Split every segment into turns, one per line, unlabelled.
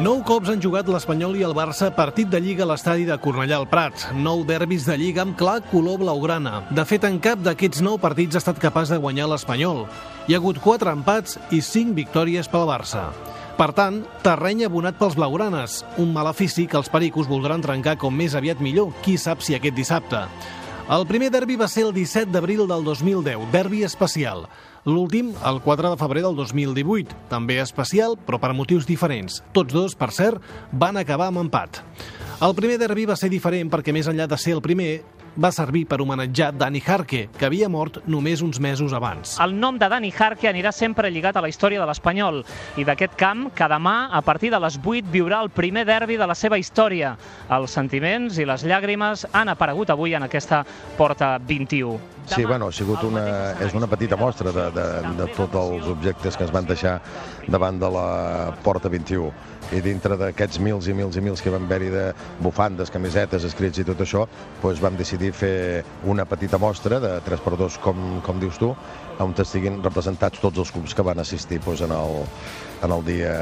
Nou cops han jugat l'Espanyol i el Barça partit de Lliga a l'estadi de Cornellà al Prat. Nou derbis de Lliga amb clar color blaugrana. De fet, en cap d'aquests nou partits ha estat capaç de guanyar l'Espanyol. Hi ha hagut quatre empats i cinc victòries pel Barça. Per tant, terreny abonat pels blaugranes, un malefici que els pericos voldran trencar com més aviat millor, qui sap si aquest dissabte. El primer derbi va ser el 17 d'abril del 2010, derbi especial. L'últim, el 4 de febrer del 2018, també especial, però per motius diferents. Tots dos, per cert, van acabar amb empat. El primer derbi va ser diferent perquè, més enllà de ser el primer, va servir per homenatjar Dani Jarque, que havia mort només uns mesos abans.
El nom de Dani Jarque anirà sempre lligat a la història de l'Espanyol i d'aquest camp, que demà, a partir de les 8, viurà el primer derbi de la seva història. Els sentiments i les llàgrimes han aparegut avui en aquesta porta 21.
Sí, bueno, ha sigut una, és una petita mostra de, de, de tots els objectes que es van deixar davant de la Porta 21. I dintre d'aquests mils i mils i mils que van haver-hi de bufandes, camisetes, escrits i tot això, doncs vam decidir fer una petita mostra de 3x2, com, com dius tu, on estiguin representats tots els clubs que van assistir doncs, en, el, en el dia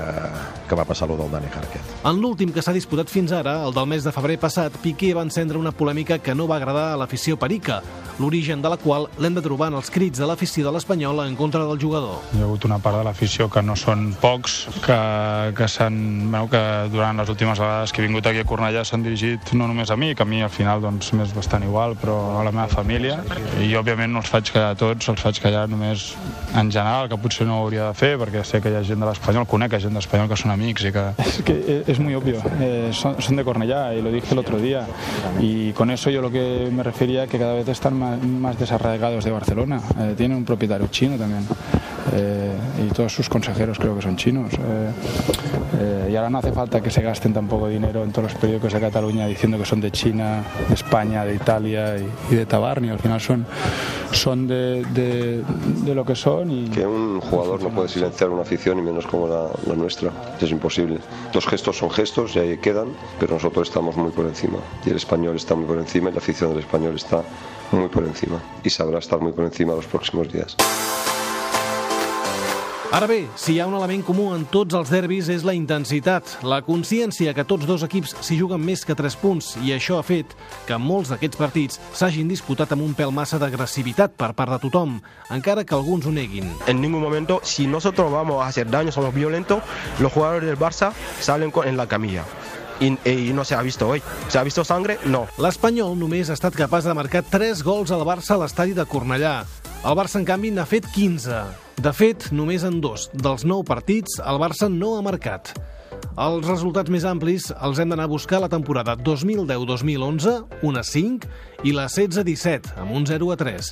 que va passar lo del Dani Jarque.
En l'últim que s'ha disputat fins ara, el del mes de febrer passat, Piqué va encendre una polèmica que no va agradar a l'afició perica, l'origen de la qual l'hem de trobar en els crits de l'afició de l'Espanyol en contra del jugador.
Hi ha hagut una part de l'afició que no són pocs, que, que, bueno, que durant les últimes vegades que he vingut aquí a Cornellà s'han dirigit no només a mi, que a mi al final doncs, m'és bastant igual, però a la meva família. I òbviament no els faig callar tots, els faig callar només en general, que potser no ho hauria de fer, perquè sé que hi ha gent de l'Espanyol, conec gent de l'Espanyol que són amics i que... Es que es muy obvio, eh, son de Cornellà y lo dije otro día y con eso yo lo que me refería que cada vez están más, más desarraigados de Barcelona. Eh, tienen un propietario chino también. Eh, y todos sus consejeros creo que son chinos. Eh, eh, y ahora no hace falta que se gasten tampoco dinero en todos los periódicos de Cataluña diciendo que son de China, de España, de Italia y, y de Tabarni. Al final son, son de, de, de, lo que son. Y...
Que un jugador no puede silenciar una afición y menos como la, la nuestra. Es imposible. Los gestos son gestos y ahí quedan, pero nosotros estamos muy por encima. Y el español está muy por encima y la afición del español está muy por encima. Y sabrá estar muy por encima los próximos días.
Ara bé, si hi ha un element comú en tots els derbis és la intensitat, la consciència que tots dos equips s'hi juguen més que 3 punts i això ha fet que molts d'aquests partits s'hagin disputat amb un pèl massa d'agressivitat per part de tothom, encara que alguns ho neguin.
En ningún momento, si nosotros vamos a hacer daño, somos violentos, los jugadores del Barça salen en la camilla. I, i no s'ha vist hoy. ¿Se ha visto sangre? No.
L'Espanyol només ha estat capaç de marcar 3 gols al Barça a l'estadi de Cornellà. El Barça, en canvi, n'ha fet 15. De fet, només en dos dels nou partits el Barça no ha marcat. Els resultats més amplis els hem d'anar a buscar la temporada 2010-2011, una 5, i la 16-17, amb un 0 a 3.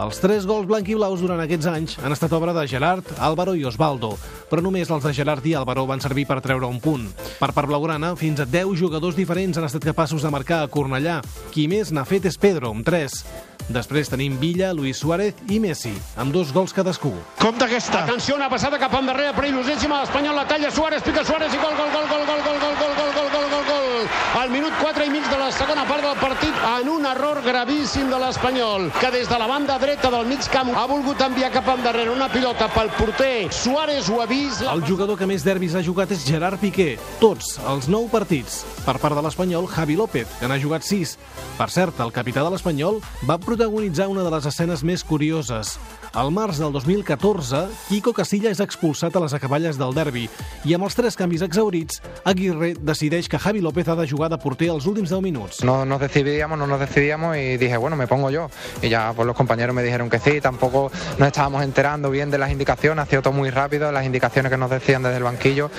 Els tres gols blanquiblaus durant aquests anys han estat obra de Gerard, Álvaro i Osvaldo, però només els de Gerard i Álvaro van servir per treure un punt. Per part blaugrana, fins a 10 jugadors diferents han estat capaços de marcar a Cornellà. Qui més n'ha fet és Pedro, amb 3. Després tenim Villa, Luis Suárez i Messi, amb dos gols cadascú.
Compte aquesta. Atenció, una passada cap endarrere, perillosíssima. L'Espanyol la talla Suárez, pica Suárez i gol, gol, gol, gol, gol, gol, gol, gol, gol, gol, gol, gol, gol. Al minut 4 i mig de la segona part del partit, en un error gravíssim de l'Espanyol, que des de la banda dreta del mig camp ha volgut enviar cap endarrere una pilota pel porter. Suárez ho ha vist.
El jugador que més derbis ha jugat és Gerard Piqué. Tots, els nou partits. Per part de l'Espanyol, Javi López, que n'ha jugat 6. Per cert, el capità de l'Espanyol va protagonitzar una de les escenes més curioses. Al març del 2014, Kiko Casilla és expulsat a les acaballes del derbi i amb els tres canvis exaurits, Aguirre decideix que Javi López ha de jugar de porter els últims 10 minuts.
No nos decidíamos, no nos decidíamos y dije, bueno, me pongo yo. Y ya pues los compañeros me dijeron que sí, tampoco nos estábamos enterando bien de las indicaciones, ha sido todo muy rápido, las indicaciones que nos decían desde el banquillo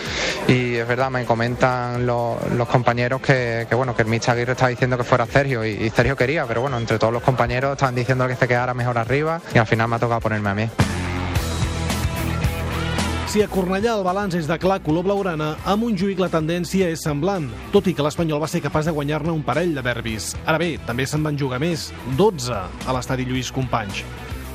y es verdad, me comentan los, los compañeros que, bueno, que el Micha Aguirre estaba diciendo que fuera Sergio y, y Sergio quería, pero bueno, entre todos los compañeros estaban diciendo que se quedara mejor arriba y al final me ha tocado ponerme a mí.
Si a Cornellà el balanç és de clar color blaugrana, a Montjuïc la tendència és semblant, tot i que l'Espanyol va ser capaç de guanyar-ne un parell de derbis. Ara bé, també se'n van jugar més, 12, a l'estadi Lluís Companys.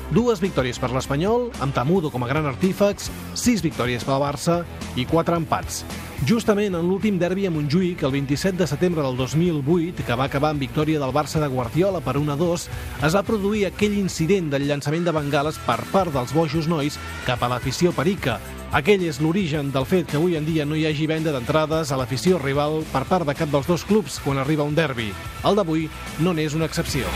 Dues victòries per l'Espanyol, amb Tamudo com a gran artífex, sis victòries pel Barça i quatre empats. Justament en l'últim derbi a Montjuïc, el 27 de setembre del 2008, que va acabar amb victòria del Barça de Guardiola per 1-2, es va produir aquell incident del llançament de bengales per part dels bojos nois cap a l'afició perica. Aquell és l'origen del fet que avui en dia no hi hagi venda d'entrades a l'afició rival per part de cap dels dos clubs quan arriba un derbi. El d'avui no n'és una excepció.